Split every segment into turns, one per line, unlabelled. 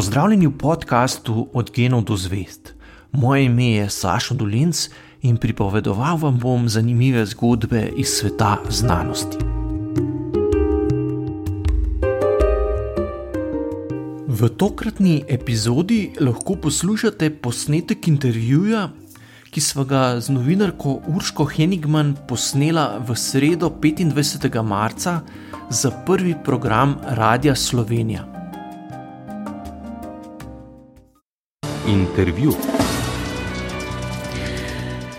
Pozdravljeni v podkastu Od genov do zvest. Moje ime je Sašo Dolinc in pripovedoval vam bom zanimive zgodbe iz sveta znanosti. V tokratni epizodi lahko poslušate posnetek intervjuja, ki smo ga z novinarko Urško Henigman posnela v sredo 25. marca za prvi program Radia Slovenija.
Intervju.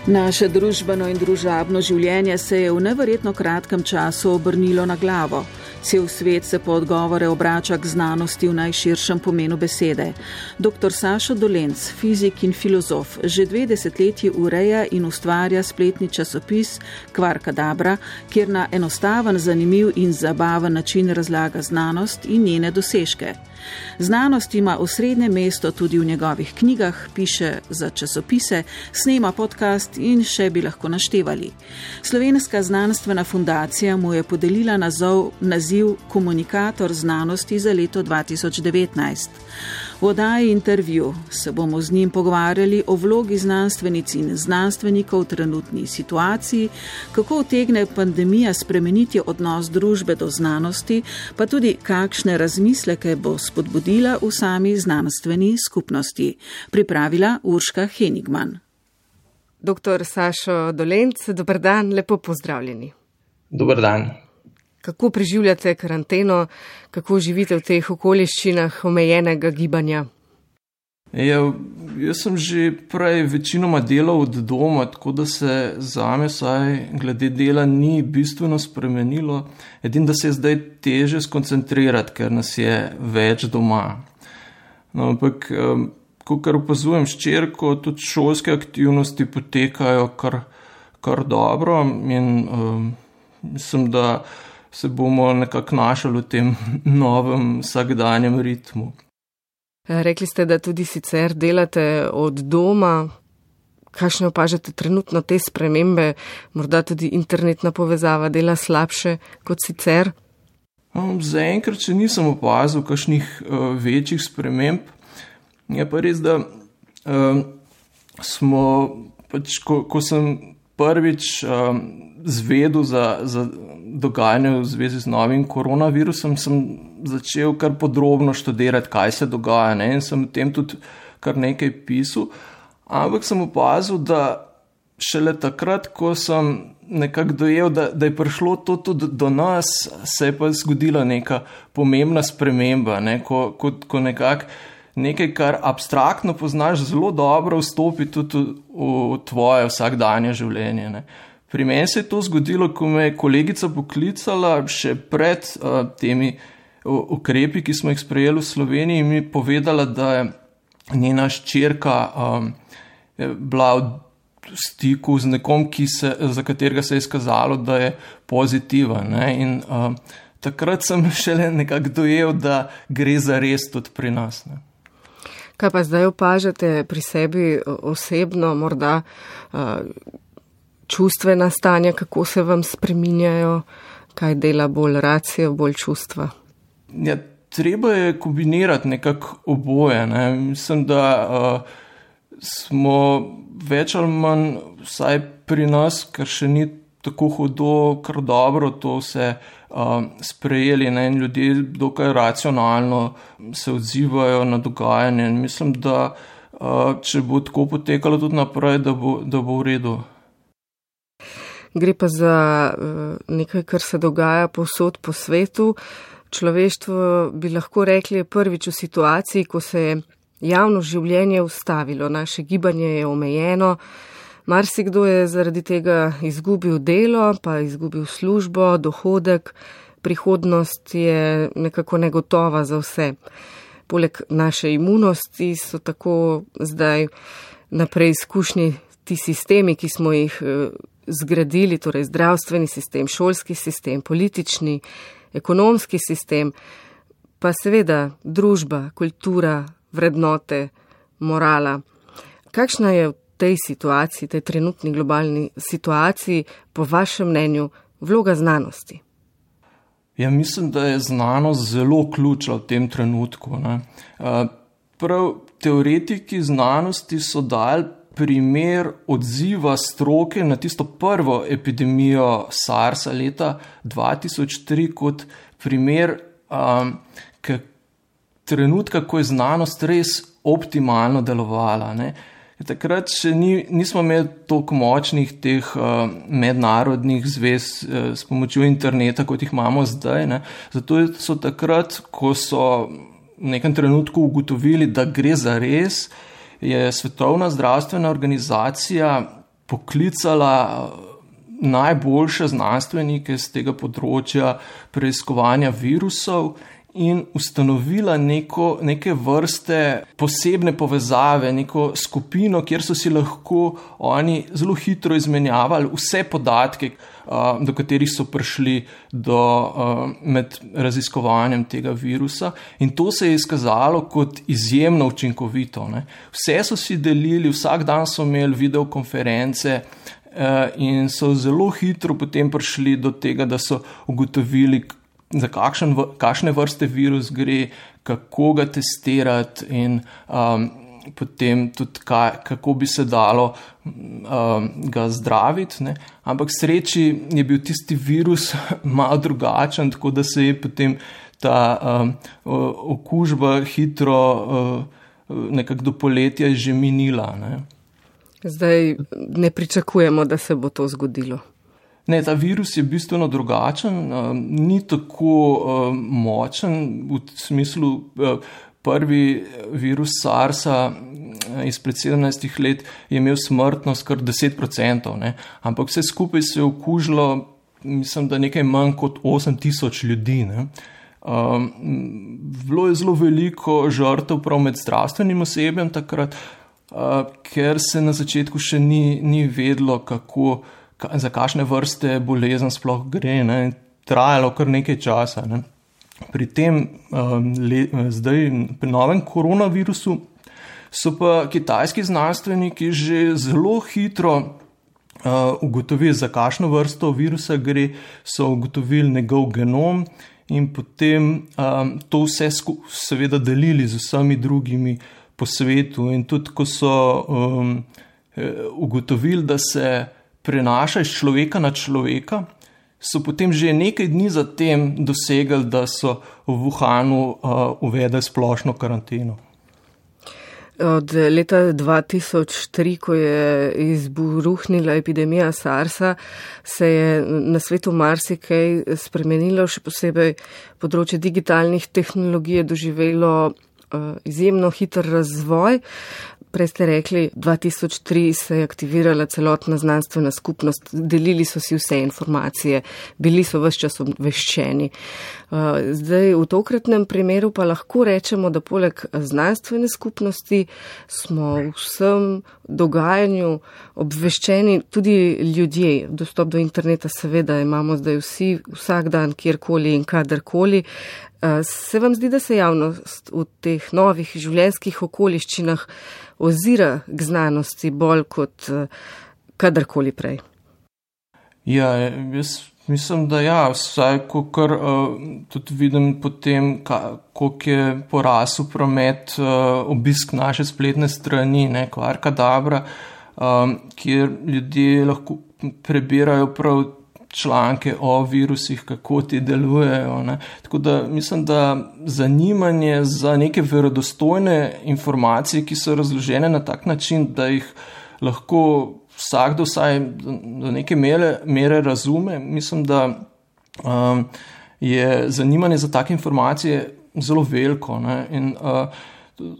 Naše družbeno in družabno življenje se je v neverjetno kratkem času obrnilo na glavo. Cel svet se po odgovore obrača k znanosti v najširšem pomenu besede. Dr. Sašo Dolenc, fizik in filozof, že dve desetletji ureja in ustvarja spletni časopis Kvarka Dabra, kjer na enostaven, zanimiv in zabaven način razlaga znanost in njene dosežke. Znanost ima osrednje mesto tudi v njegovih knjigah, piše za časopise, snema podcast in še bi lahko naštevali. Slovenska znanstvena fundacija mu je podelila nazov, naziv Komunikator znanosti za leto 2019. V oddaji intervju se bomo z njim pogovarjali o vlogi znanstvenic in znanstvenikov v trenutni situaciji, kako utegne pandemija spremeniti odnos družbe do znanosti, pa tudi kakšne razmisleke bo spodbudila v sami znanstveni skupnosti. Pripravila Urška Henigman.
Dr. Sašo Dolenc, dober dan, lepo pozdravljeni.
Dober dan.
Kako preživljate karanteno, kako živite v teh okoliščinah omejenega gibanja?
Ja, jaz sem že prej večinoma delal od doma, tako da se za me, saj glede dela, ni bistveno spremenilo. Edino, da se je zdaj teže skoncentrirati, ker nas je več doma. No, ampak, ko kar opazujem ščirko, tudi šolske aktivnosti potekajo kar, kar dobro in um, mislim, da se bomo nekako našli v tem novem vsakdanjem ritmu.
Rekli ste, da tudi sicer delate od doma. Kakšne opažate trenutno te spremembe, morda tudi internetna povezava dela slabše kot sicer?
Um, zaenkrat še nisem opazil kakšnih uh, večjih sprememb. Je pa res, da uh, smo, pač, ko, ko sem prvič um, zvedel za, za dogajanje v zvezi z novim koronavirusom, sem začel kar podrobno študirati, kaj se dogaja. Ne? In sem o tem tudi kar nekaj pisal. Ampak sem opazil, da šele takrat, ko sem nekako dojel, da, da je prišlo to tudi do nas, se je pa zgodila neka pomembna sprememba, ne? ko, ko, ko nekako nekaj, kar abstraktno poznaš, zelo dobro vstopi tudi v, v tvoje vsakdanje življenje. Ne. Pri meni se je to zgodilo, ko me je kolegica poklicala še pred uh, temi ukrepi, ki smo jih sprejeli v Sloveniji, in mi povedala, da je njena ščirka um, bila v stiku z nekom, se, za katerega se je izkazalo, da je pozitiven. Ne. In uh, takrat sem šele nekako dojel, da gre za res tudi pri nas. Ne.
Kaj pa zdaj opažate pri sebi osebno, morda uh, čustvena stanja, kako se vam spreminjajo, kaj dela bolj racijo, bolj čustva?
Ja, treba je kombinirati nekako oboje. Ne. Mislim, da uh, smo več ali manj, vsaj pri nas, ker še ni tako hudo, kar dobro to vse uh, sprejeli ne? in ljudje dokaj racionalno se odzivajo na dogajanje. In mislim, da uh, če bo tako potekalo tudi naprej, da bo, da bo v redu.
Gre pa za uh, nekaj, kar se dogaja povsod po svetu. Človeštvo bi lahko rekli prvič v situaciji, ko se je javno življenje ustavilo, naše gibanje je omejeno. Marsikdo je zaradi tega izgubil delo, pa izgubil službo, dohodek, prihodnost je nekako negotova za vse. Poleg naše imunosti so tako zdaj na preizkušnji ti sistemi, ki smo jih eh, zgradili, torej zdravstveni sistem, šolski sistem, politični, ekonomski sistem, pa seveda družba, kultura, vrednote, morala. Kakšna je v tej situaciji, tej trenutni globalni situaciji, po vašem mnenju, vloga znanosti?
Ja, mislim, da je znanost zelo ključna v tem trenutku. Ne. prav teoretiki znanosti so dali primer odziva stroke na tisto prvo epidemijo SARS-a leta 2003 kot primer um, trenutka, ko je znanost res optimalno delovala. Ne. Takrat še ni, nismo imeli tako močnih teh uh, mednarodnih zvez uh, s pomočjo interneta, kot jih imamo zdaj. Ne. Zato so takrat, ko so v nekem trenutku ugotovili, da gre za res, je Svetovna zdravstvena organizacija poklicala najboljše znanstvenike z tega področja preiskovanja virusov in ustanovila neko, neke vrste posebne povezave, neko skupino, kjer so si lahko oni zelo hitro izmenjavali vse podatke, do katerih so prišli do, med raziskovanjem tega virusa. In to se je izkazalo kot izjemno učinkovito. Ne. Vse so si delili, vsak dan so imeli videokonference. In so zelo hitro potem prišli do tega, da so ugotovili, za kakšen, kakšne vrste virus gre, kako ga testirati, in um, potem tudi, kaj, kako bi se dalo um, ga zdraviti. Ne. Ampak sreči je bil tisti virus malo drugačen, tako da se je potem ta um, okužba hitro, uh, nekako do poletja, že minila. Ne.
Zdaj ne pričakujemo, da se bo to zgodilo.
Ne, ta virus je bistveno drugačen, uh, ni tako uh, močen v smislu. Uh, prvi virus SARS-a izpred 17 let je imel smrtnost kar 10%, ne? ampak vse skupaj se je okužilo, mislim, da nekaj manj kot 8000 ljudi. Um, bilo je zelo veliko žrtev prav med zdravstvenim osebjem takrat, uh, ker se na začetku še ni, ni vedlo, kako za kakšne vrste bolezen sploh gre. Ne. Trajalo kar nekaj časa. Ne. Pri tem, um, le, zdaj, pri novem koronavirusu, so pa kitajski znanstveniki že zelo hitro uh, ugotovili, za kakšno vrsto virusa gre, so ugotovili njegov genom in potem um, to vse seveda delili z vsemi drugimi po svetu. In tudi, ko so um, ugotovili, da se prenaša iz človeka na človeka, so potem že nekaj dni zatem dosegli, da so v Wuhanu uh, uvedli splošno karanteno.
Od leta 2003, ko je izburuhnila epidemija SARS-a, se je na svetu marsikaj spremenilo, še posebej področje digitalnih tehnologij je doživelo uh, izjemno hiter razvoj. Prej ste rekli, 2003 se je aktivirala celotna znanstvena skupnost, delili so si vse informacije, bili so vse čas obveščeni. Uh, zdaj, v tokratnem primeru pa lahko rečemo, da poleg znanstvene skupnosti smo v vsem dogajanju obveščeni tudi ljudje. Dostop do interneta seveda imamo zdaj vsi, vsak dan, kjerkoli in kadarkoli. Uh, se vam zdi, da se javnost v teh novih življenjskih okoliščinah ozira k znanosti bolj kot uh, kadarkoli prej.
Ja, jaz mislim, da ja, vsaj ko kar uh, tudi vidim potem, koliko je porasel promet, uh, obisk naše spletne strani, ne, kvarka dobra, um, kjer ljudje lahko prebirajo prav članke o virusih, kako ti delujejo. Ne. Tako da mislim, da zanimanje za neke verodostojne informacije, ki so razložene na tak način, da jih lahko vsakdo vsaj do neke mere, mere razume, mislim, da um, je zanimanje za take informacije zelo veliko. Ne. In uh,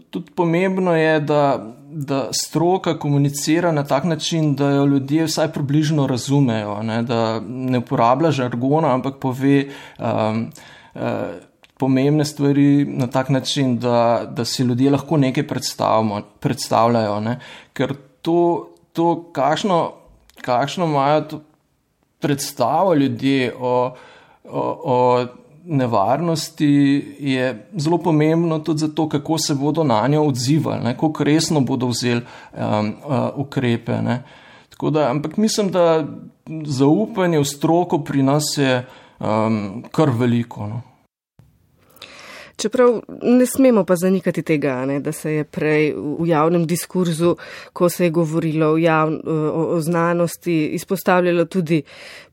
tudi pomembno je, da da stroka komunicira na tak način, da jo ljudje vsaj približno razumejo, ne, da ne uporablja žargona, ampak pove um, uh, pomembne stvari na tak način, da, da si ljudje lahko nekaj predstavljajo. Ne. Ker to, to kakšno, kakšno imajo predstavo ljudje o, o, o nevarnosti je zelo pomembno tudi zato, kako se bodo na njo odzivali, kako resno bodo vzeli um, uh, ukrepe. Da, ampak mislim, da zaupanje v stroko pri nas je um, kar veliko. No.
Čeprav ne smemo pa zanikati tega, ne, da se je prej v javnem diskurzu, ko se je govorilo o, javn, o, o znanosti, izpostavljalo tudi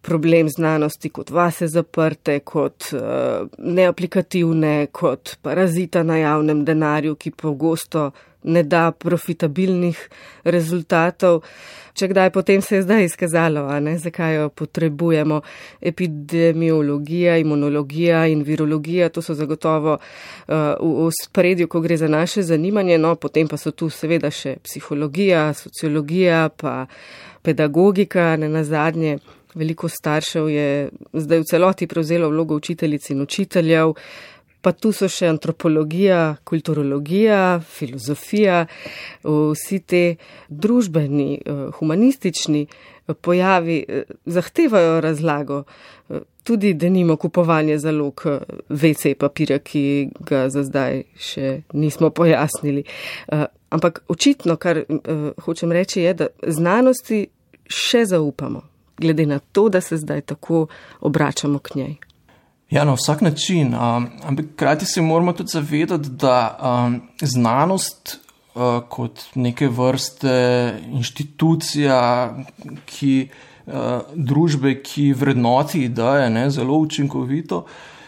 problem znanosti kot vase zaprte, kot uh, neaplikativne, kot parazita na javnem denarju, ki pogosto ne da profitabilnih rezultatov. Če kdaj potem se je zdaj izkazalo, ne, zakaj jo potrebujemo. Epidemiologija, imunologija in virologija, to so zagotovo uh, v, v spredju, ko gre za naše zanimanje, no potem pa so tu seveda še psihologija, sociologija, pa pedagogika, ne na zadnje. Veliko staršev je zdaj v celoti prevzelo vlogo učiteljic in učiteljev. Pa tu so še antropologija, kulturologija, filozofija, vsi te družbeni, humanistični pojavi eh, zahtevajo razlago. Tudi, da nimo kupovanje zalog WC papirja, ki ga za zdaj še nismo pojasnili. Ampak očitno, kar hočem reči, je, da znanosti še zaupamo, glede na to, da se zdaj tako obračamo k njej.
Ja, na vsak način. Um, ampak krati se moramo tudi zavedati, da um, znanost uh, kot neke vrste inštitucija, ki uh, družbe, ki vrednoti ideje, ne, zelo učinkovito.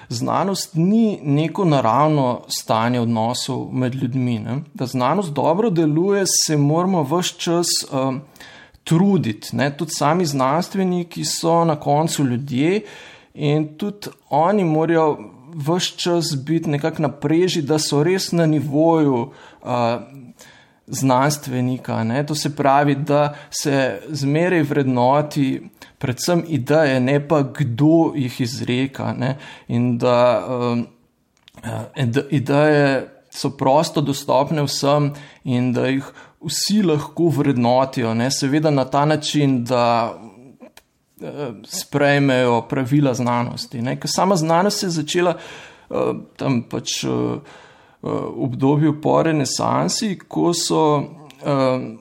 Znanost ni neko naravno stanje odnosov med ljudmi. Ne. Da znanost dobro deluje, se moramo vse čas um, truditi. Tudi sami znanstveniki so na koncu ljudje. In tudi oni morajo vse čas biti nekako napreži, da so res na nivoju uh, znanstvenika. Ne? To se pravi, da se zmeraj vrednoti predvsem ideje, ne pa kdo jih izreka. Ne? In da um, ideje so prosto dostopne vsem in da jih vsi lahko vrednotijo. Ne? Seveda na ta način, da sprejmejo pravila znanosti. Ker sama znanost je začela uh, tam pač uh, v obdobju po renesansi, ko so uh,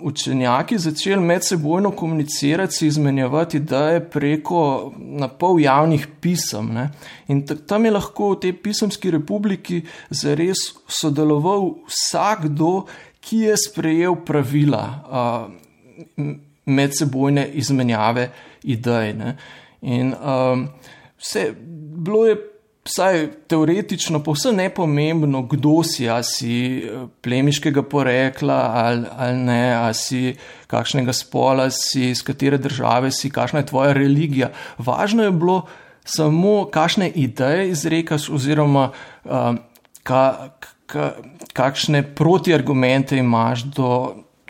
učenjaki začeli med sebojno komunicirati, si izmenjevati ideje preko napol javnih pisem. Ne? In tam je lahko v tej pisemski republiki zares sodeloval vsakdo, ki je sprejel pravila. Uh, medsebojne izmenjave idej. Ne. In um, vse bilo je. Vsaj teoretično, povsem nepomembno, kdo si, ali si eh, plemiškega porekla ali, ali ne, ali si kakšnega spola, si iz katere države si, kakšna je tvoja religija. Važno je bilo samo, kakšne ideje izrekaš, oziroma um, ka, ka, kakšne protiargumente imaš do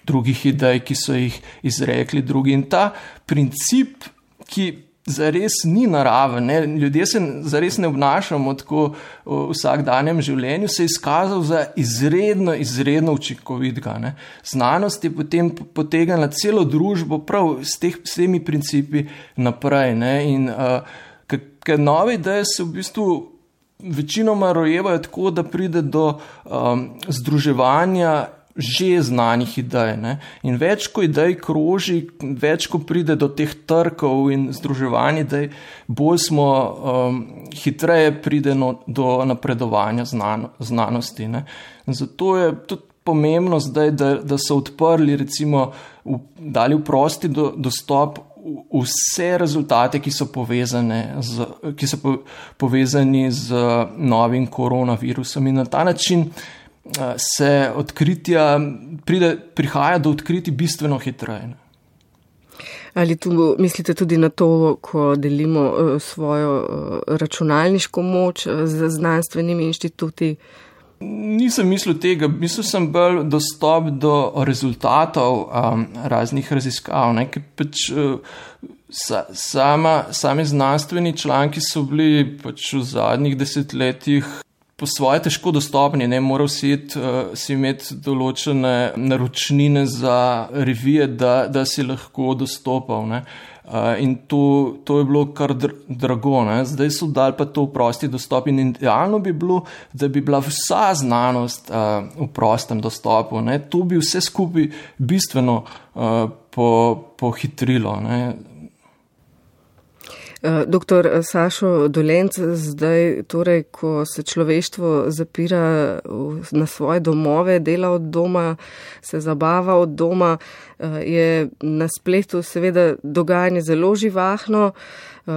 drugih idej, ki so jih izrekli drugi. In ta princip, ki zares ni naraven, ne? ljudje se zares ne obnašamo tako v vsakdanjem življenju, se je izkazal za izredno, izredno učinkovitega. Znanost je potem potegnila celo družbo prav s, teh, s temi principi naprej. Ne? In uh, ker nove ideje se v bistvu. Večinoma rojevajo tako, da pride do um, združevanja že znanih idej. Ne? In več, ko idej kroži, več, ko pride do teh trkov in združevanj idej, bolj smo um, hitreje prideno do napredovanja znano, znanosti. Ne? Zato je tudi pomembno zdaj, da, da so odprli, recimo, v, dali v prosti do, dostop vse rezultate, ki so, z, ki so po, povezani z novim koronavirusom in na ta način se odkritja, pride, prihaja do odkritij bistveno hitreje.
Ali tu mislite tudi na to, ko delimo svojo računalniško moč z znanstvenimi inštituti?
Nisem mislil tega, mislil sem bolj dostop do rezultatov um, raznih raziskav. Pač, uh, sa, sama, sami znanstveni članki so bili pač v zadnjih desetletjih po svoje težko dostopni, ne moral si, it, uh, si imeti določene naročnine za revije, da, da si lahko dostopal. Ne. Uh, in to, to je bilo kar dr drago, ne. zdaj so dali pa to v prosti dostop. In idealno bi bilo, da bi bila vsa znanost uh, v prostem dostopu. Ne. To bi vse skupaj bistveno uh, po, pohitrilo. Ne.
Eh, doktor Sašo Dolenc, zdaj, torej, ko se človeštvo zapira na svoje domove, dela od doma, se zabava od doma, eh, je na spletu seveda dogajanje zelo živahno. Eh,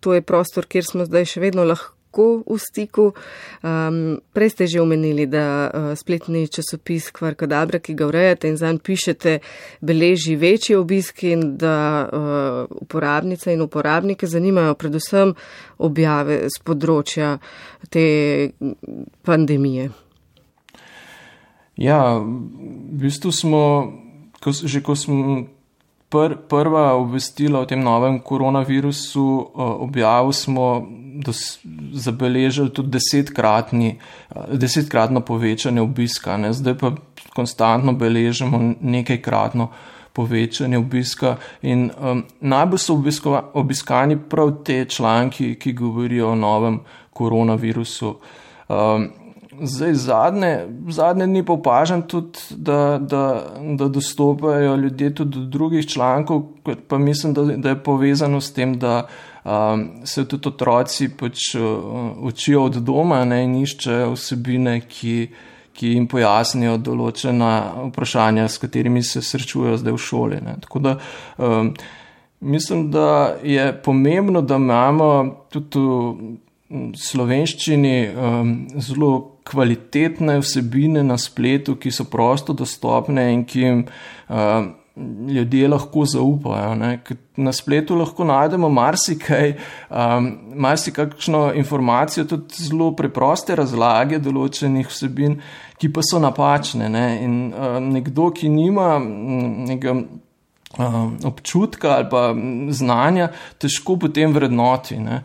to je prostor, kjer smo zdaj še vedno lahko lahko v stiku. Um, prej ste že omenili, da uh, spletni časopis Kvarkadabra, ki ga urejate in zanj pišete, beleži večji obisk in da uh, uporabnice in uporabnike zanimajo predvsem objave z področja te pandemije.
Ja, v bistvu smo, ko, že ko smo pr, prva obvestila o tem novem koronavirusu objavili, smo dos, zabeležili tudi desetkratni, desetkratno povečanje obiska, ne? zdaj pa konstantno beležimo nekajkratno povečanje obiska. In um, najbolj so obiskova, obiskani prav te članki, ki govorijo o novem koronavirusu. Um, Zdaj, zadnje, zadnje dni pa opažam tudi, da, da, da dostopajo ljudje tudi do drugih člankov, pa mislim, da, da je povezano s tem, da um, se tudi otroci pač, uh, učijo od doma ne, in iščejo vsebine, ki, ki jim pojasnijo določena vprašanja, s katerimi se srečujejo zdaj v šoli. Ne. Tako da um, mislim, da je pomembno, da imamo tudi v slovenščini um, zelo kvalitetne vsebine na spletu, ki so prosto dostopne in ki jim uh, ljudje lahko zaupajo. Ne? Na spletu lahko najdemo marsikaj, um, marsikakšno informacijo, tudi zelo preproste razlage določenih vsebin, ki pa so napačne. Ne? In uh, nekdo, ki nima nekega občutka ali pa znanja, težko potem vrednoti. Ne?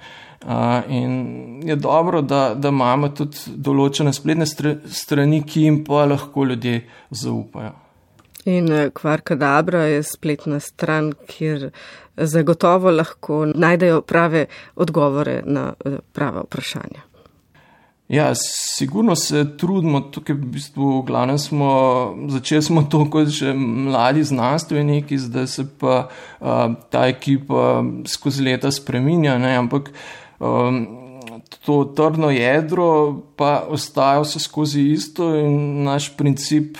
in je dobro, da, da imamo tudi določene spletne strani, ki jim pa lahko ljudje zaupajo.
In eh, Kvarka Dabra je spletna stran, kjer zagotovo lahko najdejo prave odgovore na eh, prave vprašanja.
Ja, sigurno se trudimo, tukaj v bistvu, v glavnem smo, začeli smo to kot že mladi znanstveniki, zdaj se pa uh, ta ekipa skozi leta spreminja, ne, ampak um, to trdno jedro pa ostaja vse skozi isto in naš princip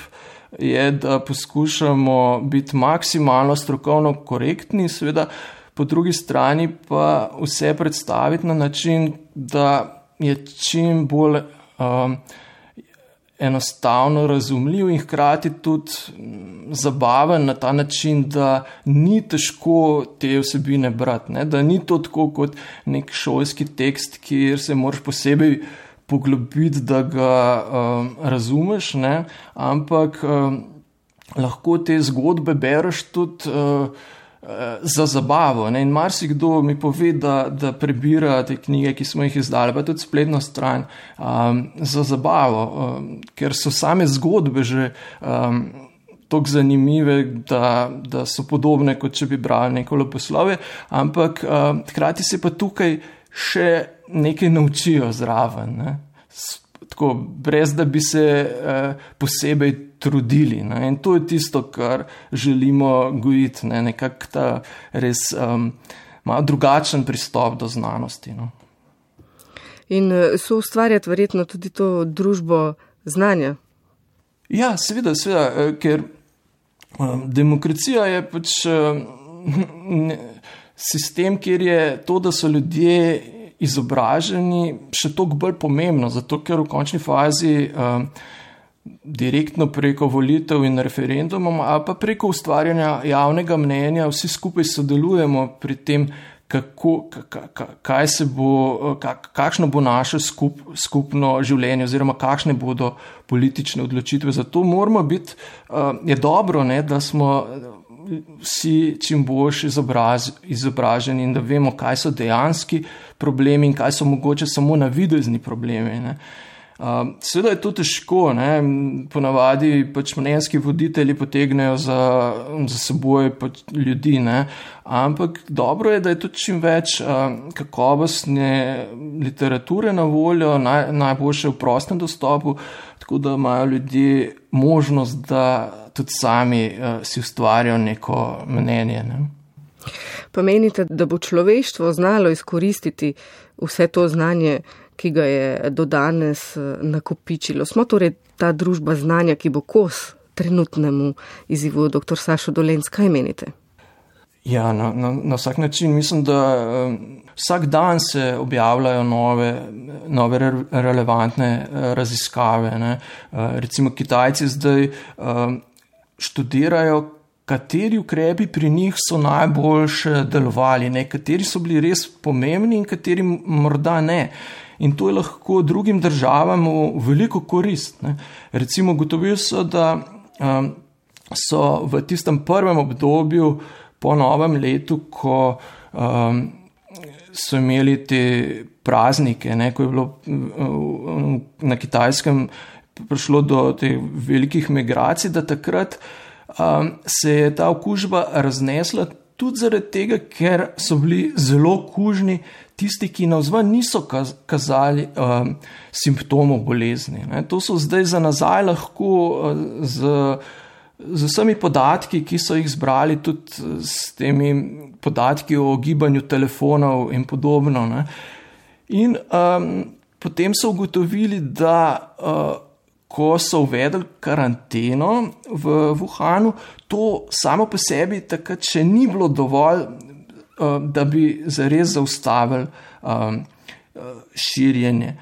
je, da poskušamo biti maksimalno strokovno korektni, seveda po drugi strani pa vse predstaviti na način, da je čim bolj um, enostavno razumljiv in hkrati tudi mm, zabaven na ta način, da ni težko te vsebine brati, ne? da ni to tako kot nek šolski tekst, kjer se moraš posebej poglobiti, da ga um, razumeš, ne? ampak um, lahko te zgodbe bereš tudi. Uh, za zabavo. Ne? In marsikdo mi pove, da, da prebira te knjige, ki smo jih izdali, pa tudi spletno stran um, za zabavo, um, ker so same zgodbe že. Um, Tako zanimive, da, da so podobne, kot če bi brali neko leposlove, ampak uh, hkrati se pa tukaj še nekaj naučijo zraven. Ne? tako, brez da bi se uh, posebej trudili. Ne? In to je tisto, kar želimo gojiti, ne? nekako ta res um, malo drugačen pristop do znanosti. No?
In eh, so ustvarjati verjetno tudi to družbo znanja.
Ja, seveda, seveda eh, ker um, demokracija je pač um, sistem, kjer je to, da so ljudje izobraženi, še toliko bolj pomembno, zato ker v končni fazi um, direktno preko volitev in referendumov, ali pa preko ustvarjanja javnega mnenja, vsi skupaj sodelujemo pri tem, kako, kaj se bo, kakšno bo naše skup, skupno življenje, oziroma kakšne bodo politične odločitve. Zato moramo biti, je dobro, ne, da smo vsi čim boljš izobraz, izobraženi in da vemo, kaj so dejanski problemi in kaj so mogoče samo navidezni problemi. Ne. Seveda je to težko, ne? ponavadi pač mnenjski voditelji potegnejo za, za seboj pač ljudi, ne? ampak dobro je, da je tudi čim več kakovostne literature na voljo, naj, najboljše v prostem dostopu, tako da imajo ljudje možnost, da tudi sami uh, si ustvarijo neko mnenje. Ne?
Pa menite, da bo človeštvo znalo izkoristiti vse to znanje, ki ga je do danes eh, nakopičilo? Smo torej ta družba znanja, ki bo kos trenutnemu izzivu, dr. Sašo Dolenc, kaj menite?
Ja, na, na, na vsak način mislim, da um, vsak dan se objavljajo nove, nove re, relevantne uh, raziskave. Ne. Uh, recimo Kitajci zdaj um, študirajo, kateri ukrepi pri njih so najboljše delovali, ne. kateri so bili res pomembni in kateri morda ne. In to je lahko drugim državam v veliko korist. Ne. Recimo, gotovili so, da um, so v tistem prvem obdobju po novem letu, ko um, so imeli te praznike, ne, ko je bilo um, na kitajskem prišlo do teh velikih migracij, da takrat um, se je ta okužba raznesla tudi zaradi tega, ker so bili zelo kužni tisti, ki na vzven niso kazali um, simptomov bolezni. Ne. To so zdaj za nazaj lahko uh, z z vsemi podatki, ki so jih zbrali, tudi s temi podatki o gibanju telefonov in podobno. Ne. In um, potem so ugotovili, da uh, ko so uvedli karanteno v Wuhanu, to samo po sebi takrat še ni bilo dovolj, uh, da bi zares zaustavili um, širjenje.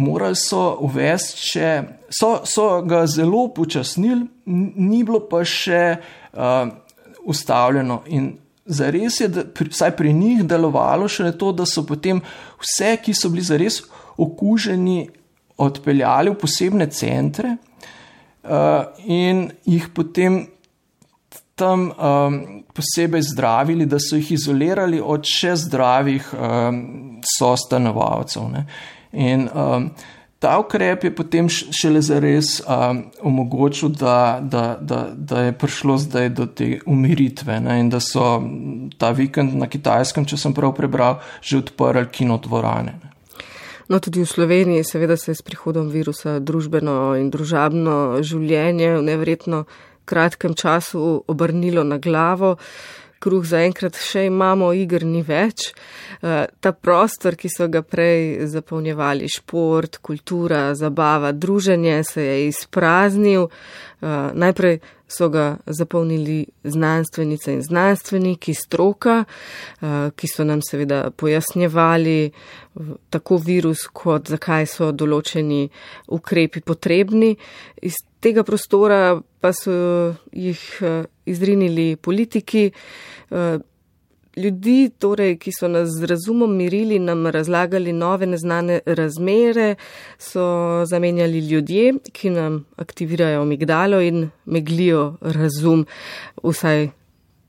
Morali so uvesti še, so, so ga zelo počasnili, ni bilo pa še uh, ustavljeno. In zares je, da, pri, vsaj pri njih, delovalo še to, da so potem vse, ki so bili zares okuženi, odpeljali v posebne centre uh, in jih potem tam um, posebej zdravili, da so jih izolirali od še zdravih um, sostanovalcev. Ne. In um, ta ukrep je potem šele zares um, omogočil, da, da, da, da je prišlo zdaj do te umiritve ne? in da so ta vikend na kitajskem, če sem prav prebral, že odprli kinotvorane. Ne?
No, tudi v Sloveniji, seveda, se je s prihodom virusa družbeno in družabno življenje v nevrjetno kratkem času obrnilo na glavo. Kruh zaenkrat še imamo, igr ni več. Eh, ta prostor, ki so ga prej zapolnjevali šport, kultura, zabava, druženje, se je izpraznil. Eh, najprej so ga zapolnili znanstvenice in znanstveniki, stroka, eh, ki so nam seveda pojasnjevali tako virus, kot zakaj so določeni ukrepi potrebni. Iz tega prostora pa so jih izrinili politiki, ljudi, torej, ki so nas z razumom mirili, nam razlagali nove neznane razmere, so zamenjali ljudje, ki nam aktivirajo migdalo in meglijo razum. Vsaj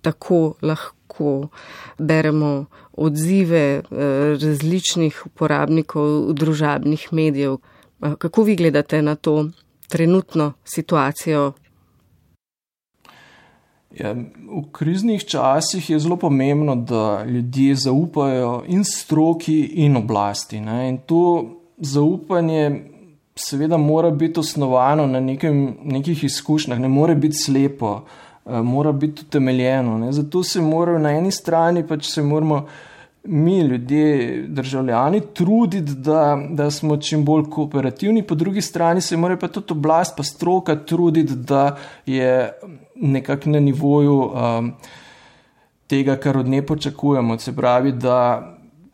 tako lahko beremo odzive eh, različnih uporabnikov družabnih medijev. Kako vi gledate na to trenutno situacijo
Ja, v kriznih časih je zelo pomembno, da ljudje zaupajo in stroki, in oblasti. Ne? In to zaupanje, seveda, mora biti osnovano na nekem, nekih izkušnjah, ne more biti slepo, eh, mora biti utemeljeno. Ne? Zato se morajo na eni strani pač se moramo. Mi, ljudje, državljani, truditi, da, da smo čim bolj kooperativni, po drugi strani se mora pa tudi oblast, pa stroka truditi, da je nekako na nivoju um, tega, kar od nje pričakujemo. Se pravi, da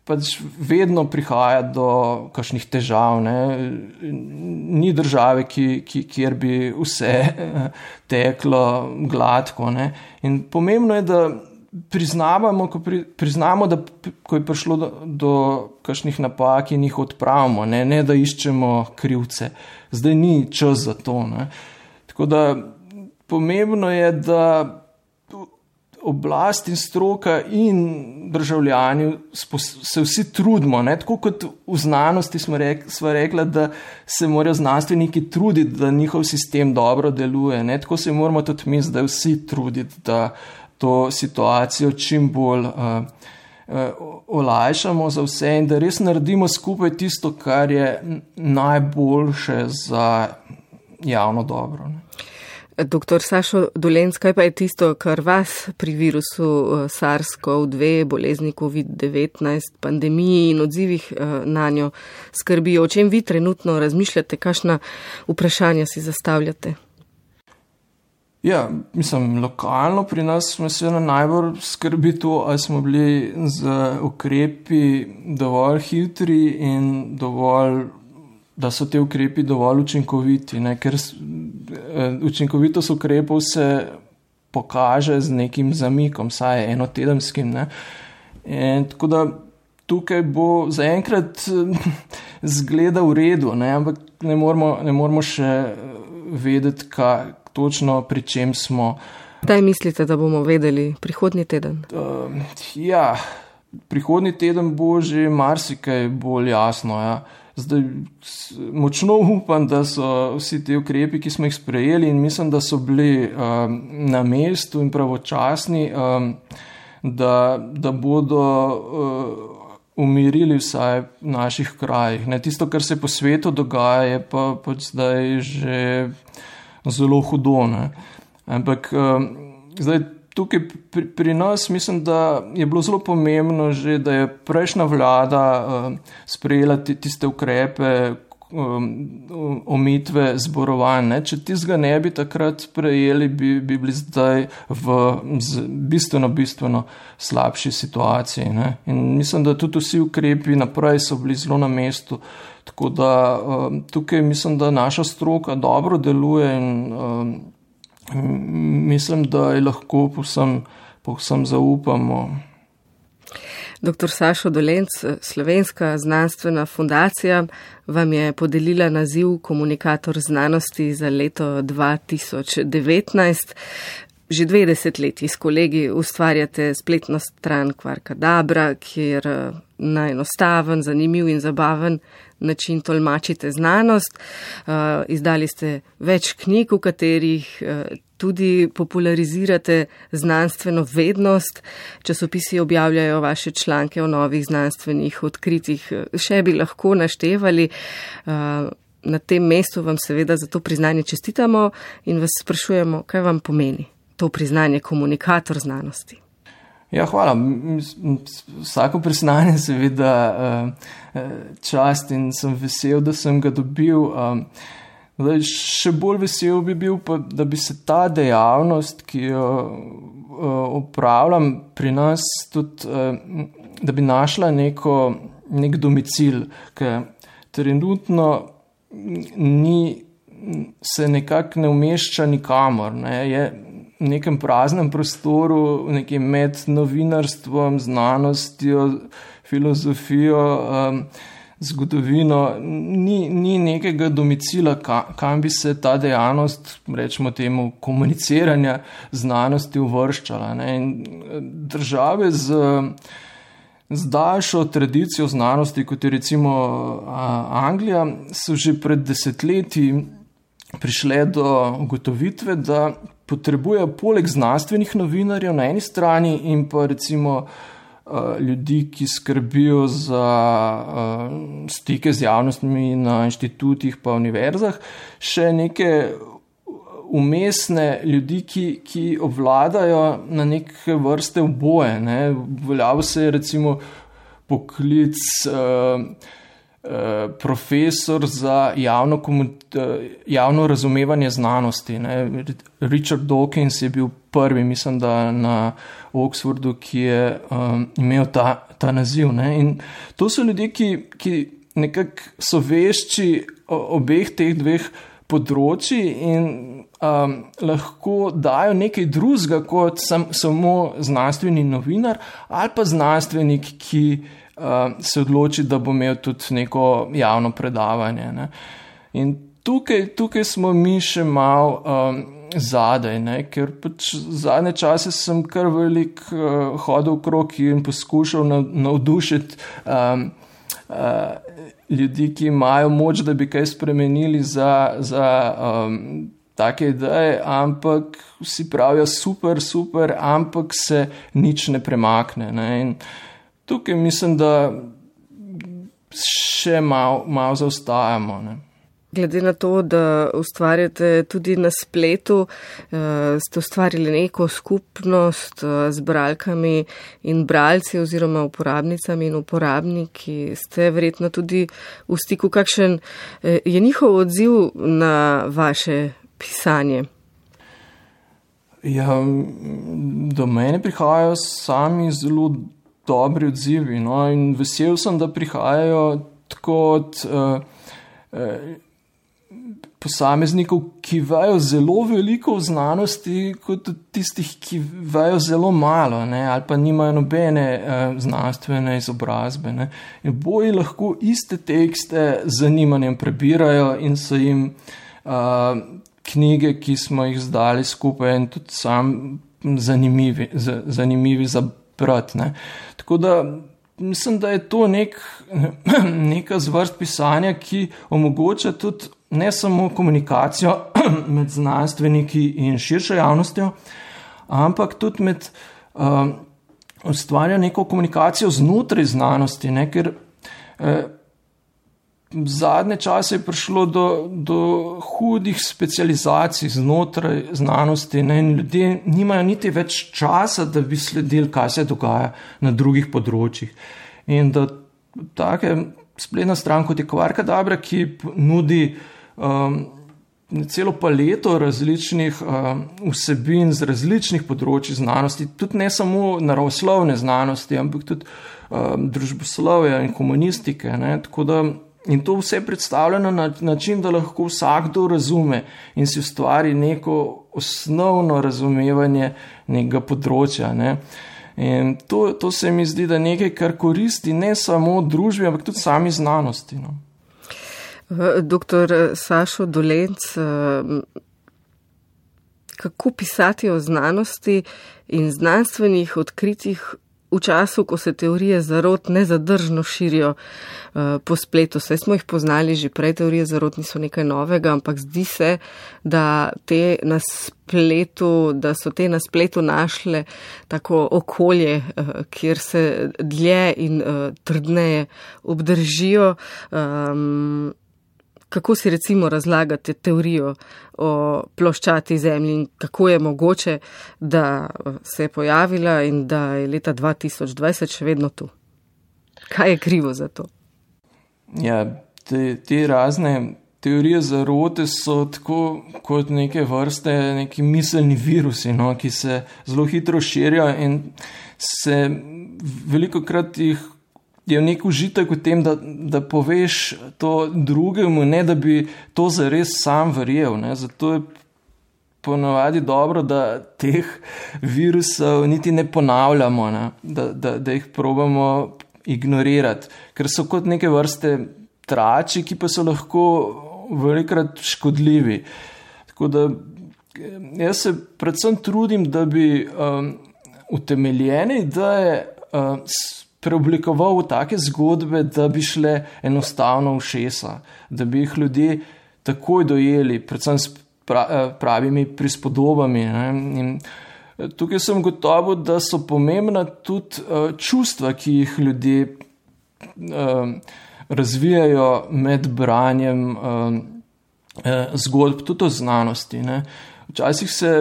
pač vedno prihaja do kakšnih težav. Ne? Ni države, ki, ki, kjer bi vse teklo gladko. Ne? In pomembno je, da. Priznavamo, ko pri, priznamo, da ko je prišlo do, do kakšnih napak in jih odpravimo, ne, ne da iščemo krivce. Zdaj ni čas za to. Ne. Tako da pomembno je, da oblast in stroka in državljani se vsi trudimo. Ne? Tako kot v znanosti smo, rek, smo rekli, da se morajo znanstveniki truditi, da njihov sistem dobro deluje. Ne? Tako se moramo tudi mi zdaj vsi truditi, da to situacijo čim bolj. Uh, Olajšamo za vse in da res naredimo skupaj tisto, kar je najboljše za javno dobro. Ne.
Doktor Sašo Dolenc, kaj pa je tisto, kar vas pri virusu eh, SARS-CoV-2, bolezni COVID-19, pandemiji in odzivih eh, na njo skrbijo? O čem vi trenutno razmišljate, kakšna vprašanja si zastavljate?
Ja, mislim, lokalno pri nas me seveda najbolj skrbi to, ali smo bili z ukrepi dovolj hitri in dovolj da so te ukrepi dovolj učinkoviti, ne? ker eh, učinkovitost ukrepov se pokaže z nekim zamikom, saj enotedenskim. Ne? In tako da tukaj bo zaenkrat zgleda v redu, ne? ampak ne moramo, ne moramo še vedeti, kaj točno pri čem smo.
Kdaj mislite, da bomo vedeli prihodnji teden?
Uh, ja, prihodnji teden bo že marsikaj bolj jasno. Ja. Zdaj, močno upam, da so vsi ti ukrepi, ki smo jih sprejeli, in mislim, da so bili um, na mestu in pravočasni, um, da, da bodo uh, umirili vsaj v naših krajih. Ne, tisto, kar se po svetu dogaja, je pa pač zdaj že zelo hudo. Ne. Ampak um, zdaj tukaj pri, pri nas mislim, da je bilo zelo pomembno že, da je prejšnja vlada uh, sprejela tiste ukrepe, um, omitve zborovanj. Ne? Če tizga ne bi takrat sprejeli, bi, bi bili zdaj v bistveno, bistveno slabši situaciji. Ne? In mislim, da tudi vsi ukrepi naprej so bili zelo na mestu. Tako da um, tukaj mislim, da naša stroka dobro deluje in um, mislim, da je lahko povsem, povsem zaupamo.
Dr. Sašo Dolenc, Slovenska znanstvena fundacija, vam je podelila naziv komunikator znanosti za leto 2019. Že dve desetletji s kolegi ustvarjate spletno stran Kvarka Dabra, kjer na enostaven, zanimiv in zabaven način tolmačite znanost. Uh, izdali ste več knjig, v katerih uh, tudi popularizirate znanstveno vednost. Časopisi objavljajo vaše članke o novih znanstvenih odkritjih. Še bi lahko naštevali. Na tem mestu vam seveda za to priznanje čestitamo in vas sprašujemo, kaj vam pomeni to priznanje komunikator znanosti.
Ja, hvala. Vsako priznanje, seveda, eh, eh, čast in sem vesel, da sem ga dobil. Zdaj, še bolj vesel bi bil, pa, da bi se ta dejavnost, ki jo upravljam eh, pri nas, tudi, da bi našla neko, nek domicil, ker trenutno ni, se nekako ne umešča nikamor. Ne, je, nekem praznem prostoru, nekem med novinarstvom, znanostjo, filozofijo, um, zgodovino, ni, ni nekega domicila, ka, kam bi se ta dejavnost, rečemo temu, komuniciranja znanosti uvrščala. Eh, države z. Z daljšo tradicijo znanosti, kot je recimo Anglija, so že pred desetletji prišle do ugotovitve, da potrebuje poleg znanstvenih novinarjev na eni strani in pa recimo uh, ljudi, ki skrbijo za uh, stike z javnostmi na inštitutih pa univerzah, še neke umestne ljudi, ki, ki obvladajo na neke vrste oboje. Ne. Veljavo se je recimo poklic. Uh, Eh, profesor za javno, javno razumevanje znanosti. Ne. Richard Dawkins je bil prvi, mislim, da na Oxfordu, ki je um, imel ta, ta naziv. Ne. In to so ljudje, ki, ki nekako so vešči obeh teh dveh področji in um, lahko dajo nekaj drugega kot sam, samo znanstveni novinar ali pa znanstvenik, ki se odloči, da bo imel tudi neko javno predavanje. Ne. In tukaj, tukaj smo mi še malo um, zadaj, ne, ker pač zadnje čase sem kar velik uh, hodil okrog in poskušal navdušiti. Um, Uh, ljudi, ki imajo moč, da bi kaj spremenili za, za um, take ideje, ampak vsi pravijo super, super, ampak se nič ne premakne. Ne? In, uh, tukaj mislim, da še malo mal zaostajamo. Ne.
Glede na to, da ustvarjate tudi na spletu, ste ustvarili neko skupnost z bralkami in bralci oziroma uporabnicami in uporabniki, ste verjetno tudi v stiku, kakšen je njihov odziv na vaše pisanje.
Ja, do mene prihajajo sami zelo dobri odzivi. No, in vesel sem, da prihajajo tako od uh, uh, posameznikov, ki vejo zelo veliko o znanosti, kot od tistih, ki vejo zelo malo ne, ali pa nimajo nobene uh, znanstvene izobrazbe. Ne. In boji lahko iste tekste z zanimanjem prebirajo in so jim. Uh, knjige, ki smo jih zdali skupaj in tudi sam zanimivi, zanimivi za brati. Tako da mislim, da je to nek, neka zvrst pisanja, ki omogoča tudi ne samo komunikacijo med znanstveniki in širšo javnostjo, ampak tudi med uh, ustvarja neko komunikacijo znotraj znanosti, ne? ker uh, zadnje čase je prišlo do, do hudih specializacij znotraj znanosti ne? in ljudje nimajo niti več časa, da bi sledili, kaj se dogaja na drugih področjih. In da take spletna stran kot je Kvarka Dabra, ki nudi um, celo paleto različnih um, vsebin z različnih področji znanosti, tudi ne samo naravoslovne znanosti, ampak tudi um, družboslovja in komunistike. Ne? Tako da In to vse predstavljeno na način, da lahko vsakdo razume in si ustvari neko osnovno razumevanje nekega področja. Ne. In to, to se mi zdi, da je nekaj, kar koristi ne samo družbi, ampak tudi sami znanosti. No.
Doktor Sašo Dolenc, kako pisati o znanosti in znanstvenih odkritjih v času, ko se teorije zarot nezadržno širijo uh, po spletu. Vse smo jih poznali že prej, teorije zarot niso nekaj novega, ampak zdi se, da, na spletu, da so te na spletu našle tako okolje, uh, kjer se dlje in uh, trdneje obdržijo. Um, Kako si recimo razlagate teorijo o ploščati zemlji in kako je mogoče, da se je pojavila in da je leta 2020 še vedno tu? Kaj je krivo za to?
Ja, te, te razne teorije zarote so tako kot neke vrste, neki miselni virusi, no, ki se zelo hitro širijo in se veliko krat jih je nek užitek v tem, da, da poveš to drugemu, ne da bi to zares sam verjel. Ne. Zato je ponovadi dobro, da teh virusov niti ne ponavljamo, ne. Da, da, da jih probamo ignorirati, ker so kot neke vrste trači, ki pa so lahko velikrat škodljivi. Tako da jaz se predvsem trudim, da bi um, utemeljene ideje. Uh, preoblikoval v take zgodbe, da bi šle enostavno v šesa, da bi jih ljudje takoj dojeli, predvsem s eh, pravimi prispodobami. Eh, tukaj sem gotovo, da so pomembna tudi uh, čustva, ki jih ljudje razvijajo med branjem zgodb, tudi o znanosti. Ne. Včasih se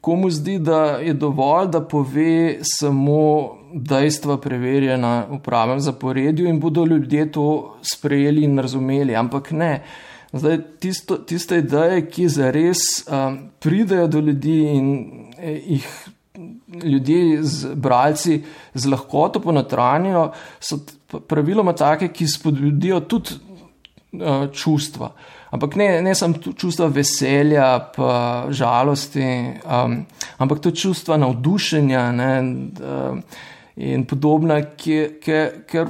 komu zdi, da je dovolj, da pove samo dejstva preverjena v pravem zaporedju in bodo ljudje to sprejeli in razumeli, ampak ne. Zdaj, tisto, tiste ideje, ki zares um, pridejo do ljudi in eh, jih ljudje, z, bralci, z lahkoto ponotranijo, so praviloma take, ki spodbudijo tudi uh, čustva. Ampak ne, ne samo čustva veselja, pa žalosti, um, ampak tudi čustva navdušenja. Ne, um, in podobna, ker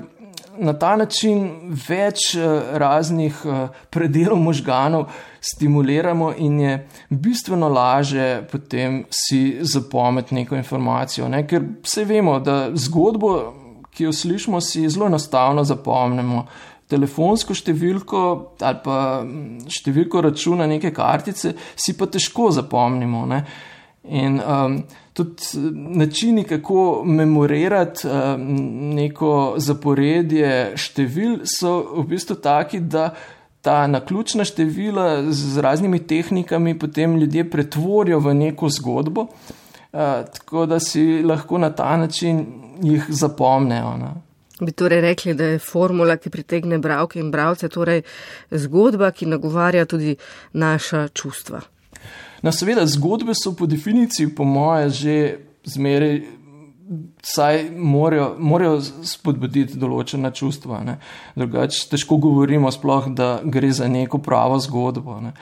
na ta način več eh, raznih eh, predelov možganov stimuliramo in je bistveno laže potem si zapomniti neko informacijo. Ne? Ker vse vemo, da zgodbo, ki jo slišimo, si zelo enostavno zapomnimo. Telefonsko številko ali pa mm, številko računa neke kartice si pa težko zapomnimo. Ne? In um, tudi načini, kako memorirati um, neko zaporedje števil, so v bistvu taki, da ta naključna števila z raznimi tehnikami potem ljudje pretvorijo v neko zgodbo, uh, tako da si lahko na ta način jih zapomnejo. Ne.
Bi torej rekli, da je formula, ki pritegne bravke in bravce, torej zgodba, ki nagovarja tudi naša čustva.
No, seveda, zgodbe so po definiciji, po moje, že zmeraj saj morajo, morajo spodbuditi določena čustva. Drugače, težko govorimo, sploh, da gre za neko pravo zgodbo. Ne.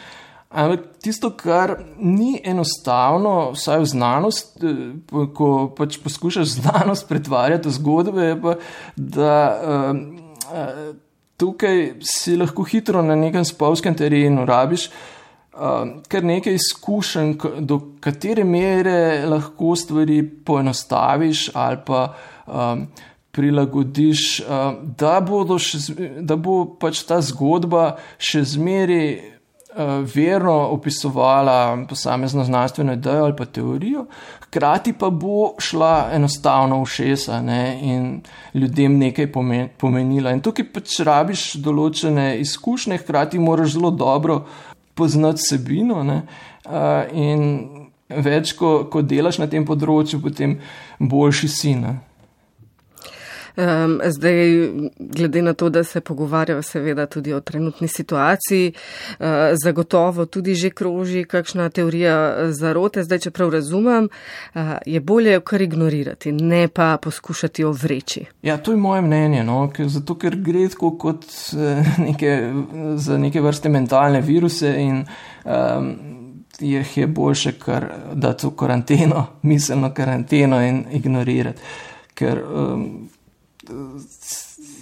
Ampak tisto, kar ni enostavno, vsaj v znanosti, eh, ko pač poskušaš znanost pretvarjati v zgodbe, je pa, da uh, tukaj si lahko hitro na nekem spolskem terenu rabiš uh, kar nekaj izkušenj, do katere mere lahko stvari poenostaviš ali pa um, prilagodiš, uh, da, še, da bo pač ta zgodba še zmeri. Uh, verno opisovala posamezno znanstveno idejo ali pa teorijo, hkrati pa bo šla enostavno v šesa ne, in ljudem nekaj pomenila. In tukaj pač rabiš določene izkušnje, hkrati moraš zelo dobro uh, poznati sebino. Ne? In več, ko, ko delaš na tem področju, potem boljši si. Ne?
Um, zdaj, glede na to, da se pogovarjajo seveda tudi o trenutni situaciji, uh, zagotovo tudi že kroži kakšna teorija zarote. Zdaj, če prav razumem, uh, je bolje jo kar ignorirati, ne pa poskušati jo vreči.
Ja, to je moje mnenje, no? ker, zato ker gre tako kot eh, neke, za neke vrste mentalne viruse in um, jih je boljše kar dati v karanteno, miselno karanteno in ignorirati. Ker um,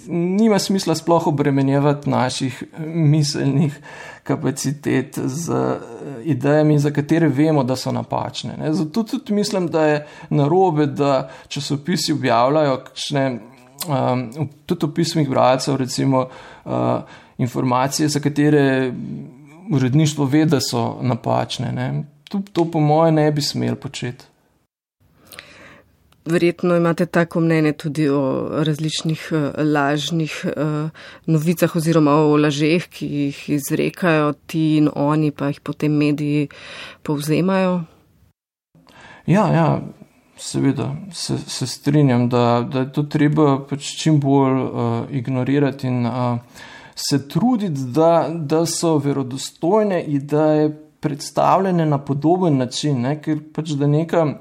nima smisla sploh obremenjevati naših miselnih kapacitet z eh, idejami, za katere vemo, da so napačne. Ne. Zato tudi mislim, da je narobe, da časopisi objavljajo kakšne, um, tudi v pismih bralcev, recimo uh, informacije, za katere uredništvo ve, da so napačne. To, to po moje ne bi smel početi.
Verjetno imate tako mnenje tudi o različnih uh, lažnih uh, novicah oziroma o lažeh, ki jih izrekajo ti in oni, pa jih potem mediji povzemajo.
Ja, ja seveda se, se strinjam, da, da je to treba pač čim bolj uh, ignorirati in uh, se truditi, da, da so verodostojne ideje predstavljene na podoben način, ne? ker pač da nekam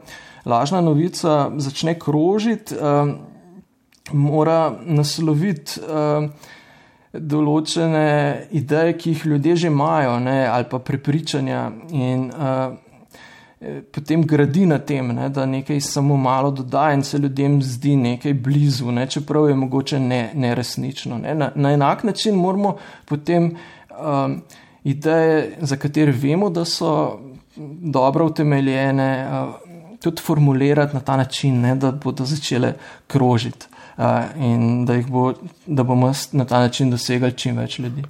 lažna novica začne krožiti, uh, mora nasloviti uh, določene ideje, ki jih ljudje že imajo, ne, ali pa prepričanja, in uh, potem gradi na tem, ne, da nekaj samo malo dodaja in se ljudem zdi nekaj blizu, ne, čeprav je mogoče neresnično. Ne, ne. Na, na enak način moramo potem. Um, Ideje, za katere vemo, da so dobro utemeljene, tudi formulirati na ta način, ne, da bodo začele krožiti in da, bo, da bomo na ta način dosegali čim več ljudi.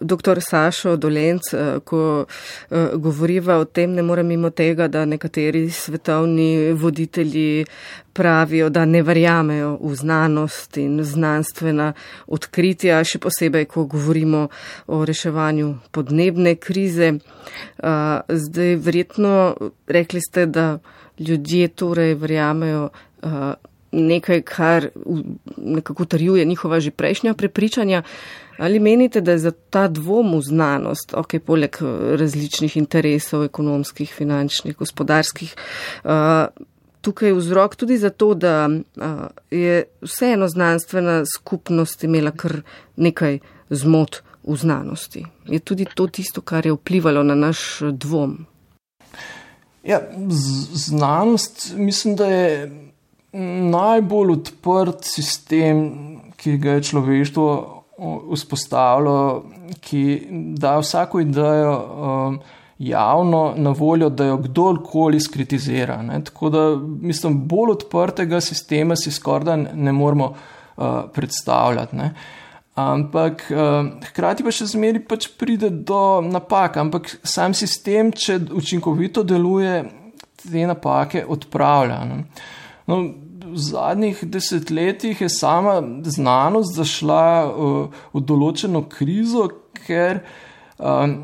Doktor Sašo Dolenc, ko govoriva o tem, ne morem mimo tega, da nekateri svetovni voditelji pravijo, da ne verjamejo v znanost in znanstvena odkritja, še posebej, ko govorimo o reševanju podnebne krize. Zdaj, verjetno rekli ste, da ljudje torej verjamejo nekaj, kar nekako trjuje njihova že prejšnja prepričanja. Ali menite, da je za ta dvom v znanost, ok, poleg različnih interesov, ekonomskih, finančnih, gospodarskih, tukaj vzrok tudi zato, da je vseeno znanstvena skupnost imela kar nekaj zmot v znanosti. Je tudi to tisto, kar je vplivalo na naš dvom?
Ja, znanost mislim, da je najbolj odprt sistem, ki ga je človeštvo vzpostavilo, ki da vsako idejo. Um, javno na voljo, da jo kdorkoli skritizira. Ne? Tako da, mislim, bolj odprtega sistema si skorda ne moramo uh, predstavljati. Ne? Ampak uh, hkrati pa še zmeri pač pride do napak, ampak sam sistem, če učinkovito deluje, te napake odpravlja. No, v zadnjih desetletjih je sama znanost zašla uh, v določeno krizo, ker um,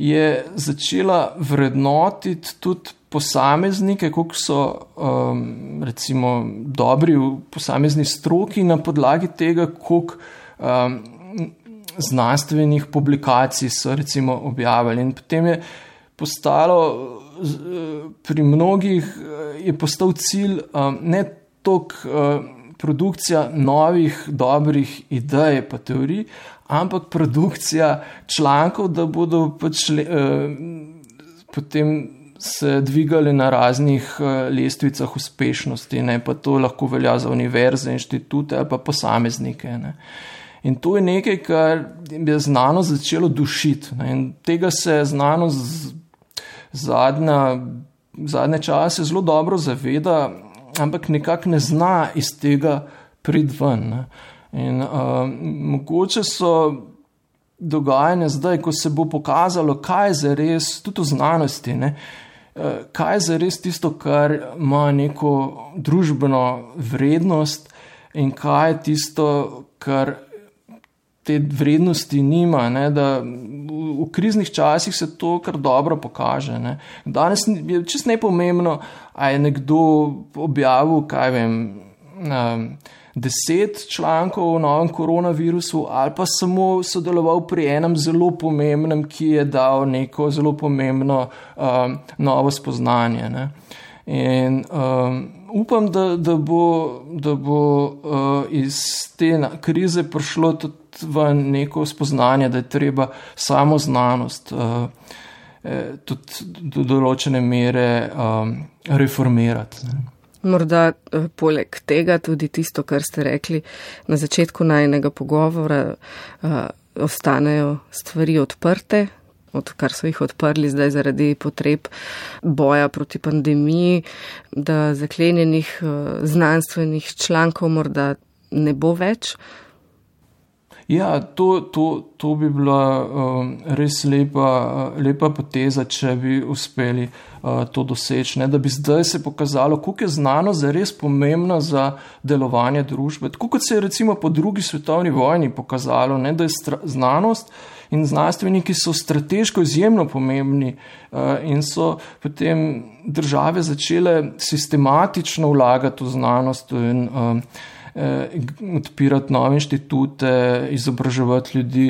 je začela vrednotiti tudi posameznike, koliko so um, recimo dobri v posamezni stroki na podlagi tega, koliko um, znanstvenih publikacij so recimo objavili. In potem je postalo pri mnogih je postal cilj um, ne toliko produkcija novih, dobrih idej pa teorij, ampak produkcija člankov, da bodo pač le, potem se dvigali na raznih lestvicah uspešnosti, ne pa to lahko velja za univerze, inštitute ali pa posameznike. Ne. In to je nekaj, kar je znano začelo dušiti. Ne. In tega se je znano z, zadnja, zadnje čase zelo dobro zaveda, ampak nekako ne zna iz tega priti ven. Ne. In uh, mogoče so dogajanja zdaj, ko se bo pokazalo, kaj je za res, tudi v znanosti, ne, uh, kaj je za res tisto, kar ima neko družbeno vrednost in kaj je tisto, kar te vrednosti nima. Ne, da v, v kriznih časih se to kar dobro pokaže. Ne. Danes je čist nepomembno, a je nekdo objavil, kaj vem. Um, deset člankov o novem koronavirusu, ali pa samo sodeloval pri enem zelo pomembnem, ki je dal neko zelo pomembno um, novo spoznanje. Ne. In um, upam, da, da bo, da bo uh, iz te krize prišlo tudi v neko spoznanje, da je treba samo znanost. Uh, eh, Tudi do določene mere um, reformirati. Ne.
Morda eh, poleg tega tudi tisto, kar ste rekli na začetku najnega pogovora, eh, ostanejo stvari odprte, odkar so jih odprli zdaj zaradi potreb boja proti pandemiji, da zaklenjenih eh, znanstvenih člankov morda ne bo več.
Ja, to, to, to bi bila um, res lepa, lepa poteza, če bi uspeli uh, to doseči. Ne? Da bi zdaj se pokazalo, koliko je znanost res pomembna za delovanje družbe. Tako kot se je recimo po drugi svetovni vojni pokazalo, ne? da je znanost in znanstveniki so strateško izjemno pomembni uh, in so potem države začele sistematično vlagati v znanost. In, um, eh, odpirati nove inštitute, izobraževati ljudi,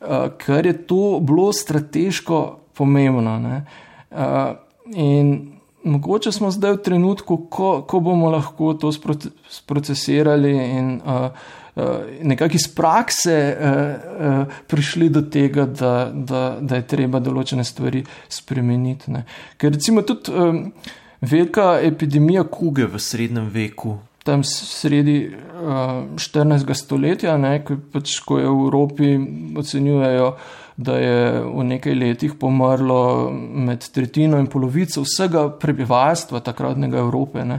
eh, ker je to bilo strateško pomembno. Eh, in mogoče smo zdaj v trenutku, ko, ko bomo lahko to sprocesirali in eh, eh nekako iz prakse eh, eh, prišli do tega, da, da, da je treba določene stvari spremeniti. Ne. Ker recimo tudi. Eh, Velika epidemija kuge v srednjem veku, tam sredi uh, eh, 14. stoletja, ne, ko, pač, ko je v Evropi ocenjujejo, da je v nekaj letih pomrlo med tretjino in polovico vsega prebivalstva takratnega Evrope, ne,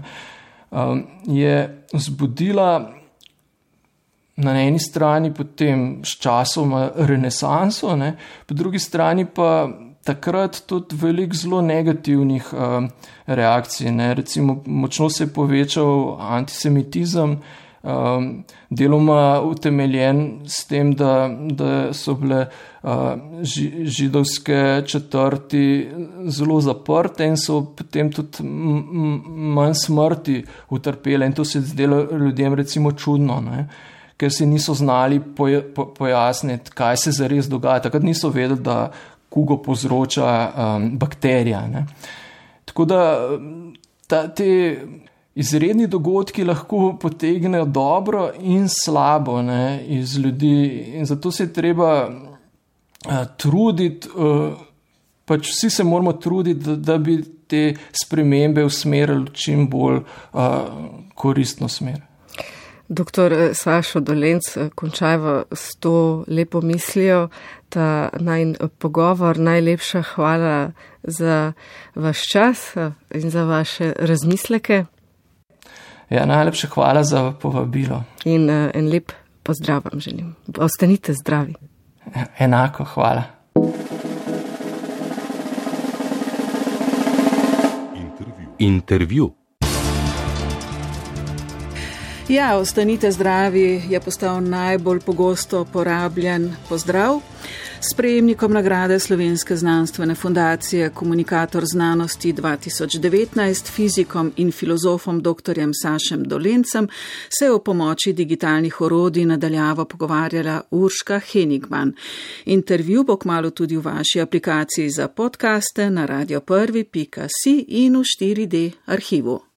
um, je zbudila na eni strani potem s časom renesanso, ne, po drugi strani pa takrat tudi veliko zelo negativnih uh, reakcij. Ne. Recimo, močno se je povečal antisemitizem, um, deloma utemeljen s tem, da, da so bile uh, ži, židovske četrti zelo zaprte in so potem tudi manj smrti utrpele. In to se je zdelo ljudem recimo čudno. Ne. Ker si niso znali pojasniti, kaj se zares dogaja. Takrat niso vedeli, da kugo povzroča um, bakterija. Ne. Tako da ta, te izredni dogodki lahko potegnejo dobro in slabo ne, iz ljudi, in zato se je treba uh, truditi, uh, pač vsi se moramo truditi, da, da bi te spremembe usmerili v čim bolj uh, koristno smer.
Doktor eh, Sašo Dolenc, eh, končajva s to lepo mislijo, ta naj pogovor, najlepša hvala za vaš čas eh, in za vaše razmisleke.
Ja, najlepša hvala za povabilo.
In en lep pozdrav vam želim. Ostanite zdravi.
Enako, hvala.
Intervju.
Ja, ostanite zdravi je postal najbolj pogosto porabljen pozdrav. S prejemnikom nagrade Slovenske znanstvene fundacije Komunikator znanosti 2019, fizikom in filozofom dr. Sašem Dolencem, se je o pomoči digitalnih orodij nadaljavo pogovarjala Urška Henigman. Intervju bo kmalo tudi v vaši aplikaciji za podkaste na radio1.si in v 4D arhivu.